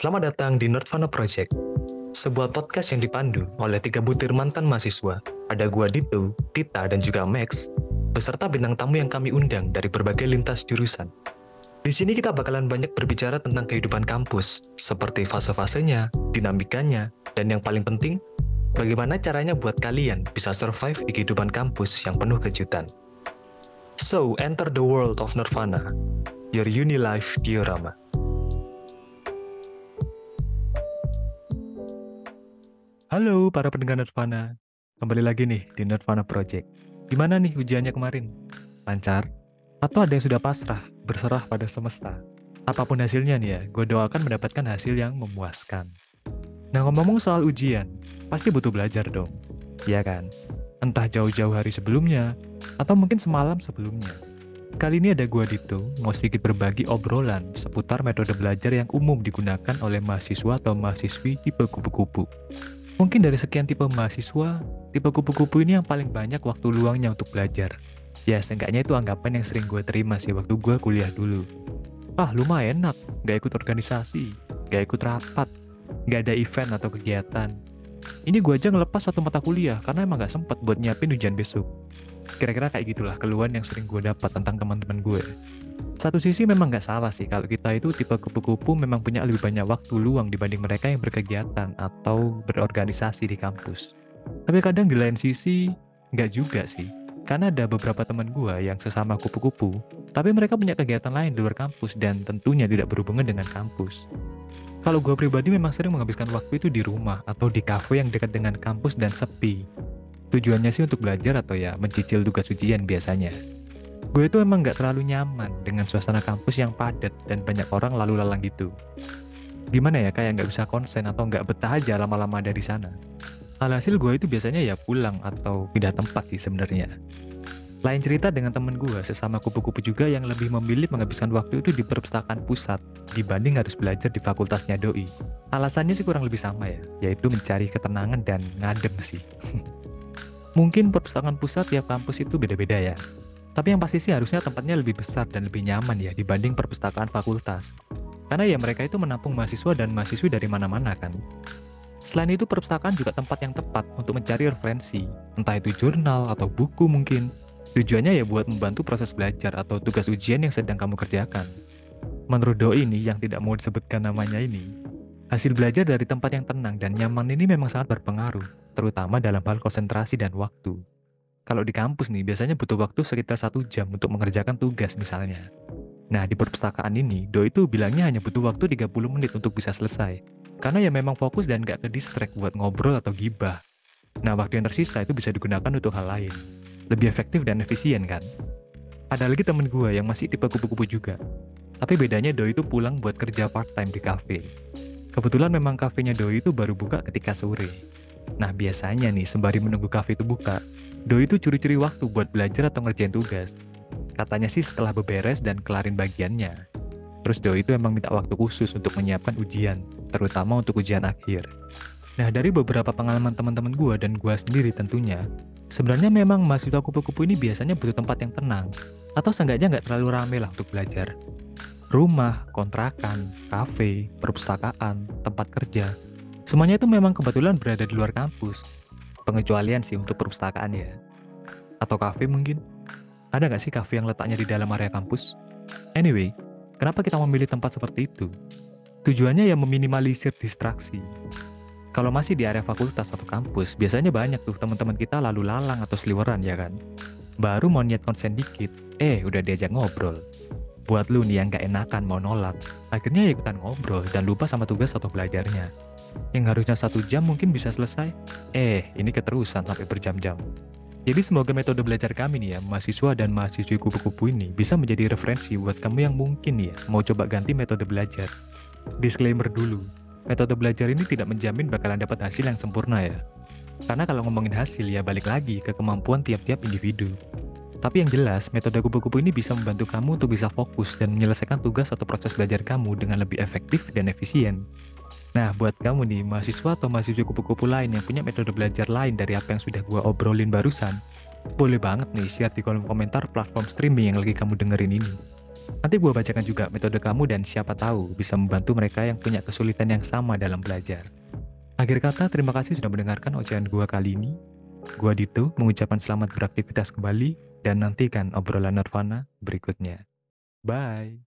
Selamat datang di Nerdvana Project, sebuah podcast yang dipandu oleh tiga butir mantan mahasiswa. Ada gua Dito, Tita, dan juga Max, beserta bintang tamu yang kami undang dari berbagai lintas jurusan. Di sini kita bakalan banyak berbicara tentang kehidupan kampus, seperti fase-fasenya, dinamikanya, dan yang paling penting, bagaimana caranya buat kalian bisa survive di kehidupan kampus yang penuh kejutan. So, enter the world of Nirvana, your uni life diorama. Halo para pendengar Nirvana, kembali lagi nih di Nirvana Project. Gimana nih ujiannya kemarin? Lancar? Atau ada yang sudah pasrah, berserah pada semesta? Apa pun hasilnya nih ya, gue doakan mendapatkan hasil yang memuaskan. Nah ngomong-ngomong soal ujian, pasti butuh belajar dong, ya kan? Entah jauh-jauh hari sebelumnya, atau mungkin semalam sebelumnya. Kali ini ada gua Dito, mau sedikit berbagi obrolan seputar metode belajar yang umum digunakan oleh mahasiswa atau mahasiswi tipe kupu-kupu. Mungkin dari sekian tipe mahasiswa, tipe kupu-kupu ini yang paling banyak waktu luangnya untuk belajar. Ya, seenggaknya itu anggapan yang sering gue terima sih waktu gue kuliah dulu. Ah, lumayan enak, gak ikut organisasi, gak ikut rapat, gak ada event atau kegiatan. Ini gue aja ngelepas satu mata kuliah karena emang gak sempet buat nyiapin ujian besok. Kira-kira kayak gitulah keluhan yang sering gue dapat tentang teman-teman gue. Satu sisi memang nggak salah sih kalau kita itu tipe kupu-kupu memang punya lebih banyak waktu luang dibanding mereka yang berkegiatan atau berorganisasi di kampus. Tapi kadang di lain sisi, nggak juga sih. Karena ada beberapa teman gue yang sesama kupu-kupu, tapi mereka punya kegiatan lain di luar kampus dan tentunya tidak berhubungan dengan kampus. Kalau gue pribadi memang sering menghabiskan waktu itu di rumah atau di kafe yang dekat dengan kampus dan sepi. Tujuannya sih untuk belajar atau ya mencicil tugas ujian biasanya. Gue itu emang gak terlalu nyaman dengan suasana kampus yang padat dan banyak orang lalu lalang gitu. Gimana ya, kayak gak bisa konsen atau gak betah aja lama-lama dari sana. Alhasil gue itu biasanya ya pulang atau pindah tempat sih sebenarnya. Lain cerita dengan temen gue, sesama kupu-kupu juga yang lebih memilih menghabiskan waktu itu di perpustakaan pusat dibanding harus belajar di fakultasnya doi. Alasannya sih kurang lebih sama ya, yaitu mencari ketenangan dan ngadem sih. Mungkin perpustakaan pusat tiap kampus itu beda-beda ya, tapi yang pasti sih harusnya tempatnya lebih besar dan lebih nyaman ya dibanding perpustakaan fakultas. Karena ya mereka itu menampung mahasiswa dan mahasiswi dari mana-mana kan. Selain itu perpustakaan juga tempat yang tepat untuk mencari referensi, entah itu jurnal atau buku mungkin. Tujuannya ya buat membantu proses belajar atau tugas ujian yang sedang kamu kerjakan. Menurut doi ini yang tidak mau disebutkan namanya ini, hasil belajar dari tempat yang tenang dan nyaman ini memang sangat berpengaruh, terutama dalam hal konsentrasi dan waktu. Kalau di kampus nih, biasanya butuh waktu sekitar satu jam untuk mengerjakan tugas misalnya. Nah, di perpustakaan ini, Do itu bilangnya hanya butuh waktu 30 menit untuk bisa selesai. Karena ya memang fokus dan gak ke distract buat ngobrol atau gibah. Nah, waktu yang tersisa itu bisa digunakan untuk hal lain. Lebih efektif dan efisien kan? Ada lagi temen gue yang masih tipe kupu-kupu juga. Tapi bedanya Do itu pulang buat kerja part-time di cafe. Kebetulan memang kafenya Do itu baru buka ketika sore. Nah, biasanya nih, sembari menunggu kafe itu buka, Doi itu curi-curi waktu buat belajar atau ngerjain tugas. Katanya sih setelah beberes dan kelarin bagiannya. Terus Doi itu emang minta waktu khusus untuk menyiapkan ujian, terutama untuk ujian akhir. Nah dari beberapa pengalaman teman-teman gue dan gue sendiri tentunya, sebenarnya memang mahasiswa kupu-kupu ini biasanya butuh tempat yang tenang, atau seenggaknya nggak terlalu rame lah untuk belajar. Rumah, kontrakan, kafe, perpustakaan, tempat kerja, semuanya itu memang kebetulan berada di luar kampus, pengecualian sih untuk perpustakaan ya. Atau kafe mungkin. Ada nggak sih kafe yang letaknya di dalam area kampus? Anyway, kenapa kita memilih tempat seperti itu? Tujuannya ya meminimalisir distraksi. Kalau masih di area fakultas atau kampus, biasanya banyak tuh teman-teman kita lalu lalang atau seliweran ya kan? Baru mau niat konsen dikit, eh udah diajak ngobrol. Buat lu nih yang gak enakan mau nolak, akhirnya ya ikutan ngobrol dan lupa sama tugas atau belajarnya. Yang harusnya satu jam mungkin bisa selesai, eh ini keterusan sampai berjam-jam. Jadi semoga metode belajar kami nih ya, mahasiswa dan mahasiswi kupu-kupu ini bisa menjadi referensi buat kamu yang mungkin nih ya, mau coba ganti metode belajar. Disclaimer dulu, metode belajar ini tidak menjamin bakalan dapat hasil yang sempurna ya. Karena kalau ngomongin hasil ya balik lagi ke kemampuan tiap-tiap individu. Tapi yang jelas, metode kupu-kupu ini bisa membantu kamu untuk bisa fokus dan menyelesaikan tugas atau proses belajar kamu dengan lebih efektif dan efisien. Nah, buat kamu nih, mahasiswa atau mahasiswa kupu-kupu lain yang punya metode belajar lain dari apa yang sudah gue obrolin barusan, boleh banget nih share di kolom komentar platform streaming yang lagi kamu dengerin ini. Nanti gua bacakan juga metode kamu dan siapa tahu bisa membantu mereka yang punya kesulitan yang sama dalam belajar. Akhir kata, terima kasih sudah mendengarkan ocehan gua kali ini. Gua Dito mengucapkan selamat beraktivitas kembali dan nantikan obrolan Nirvana berikutnya. Bye.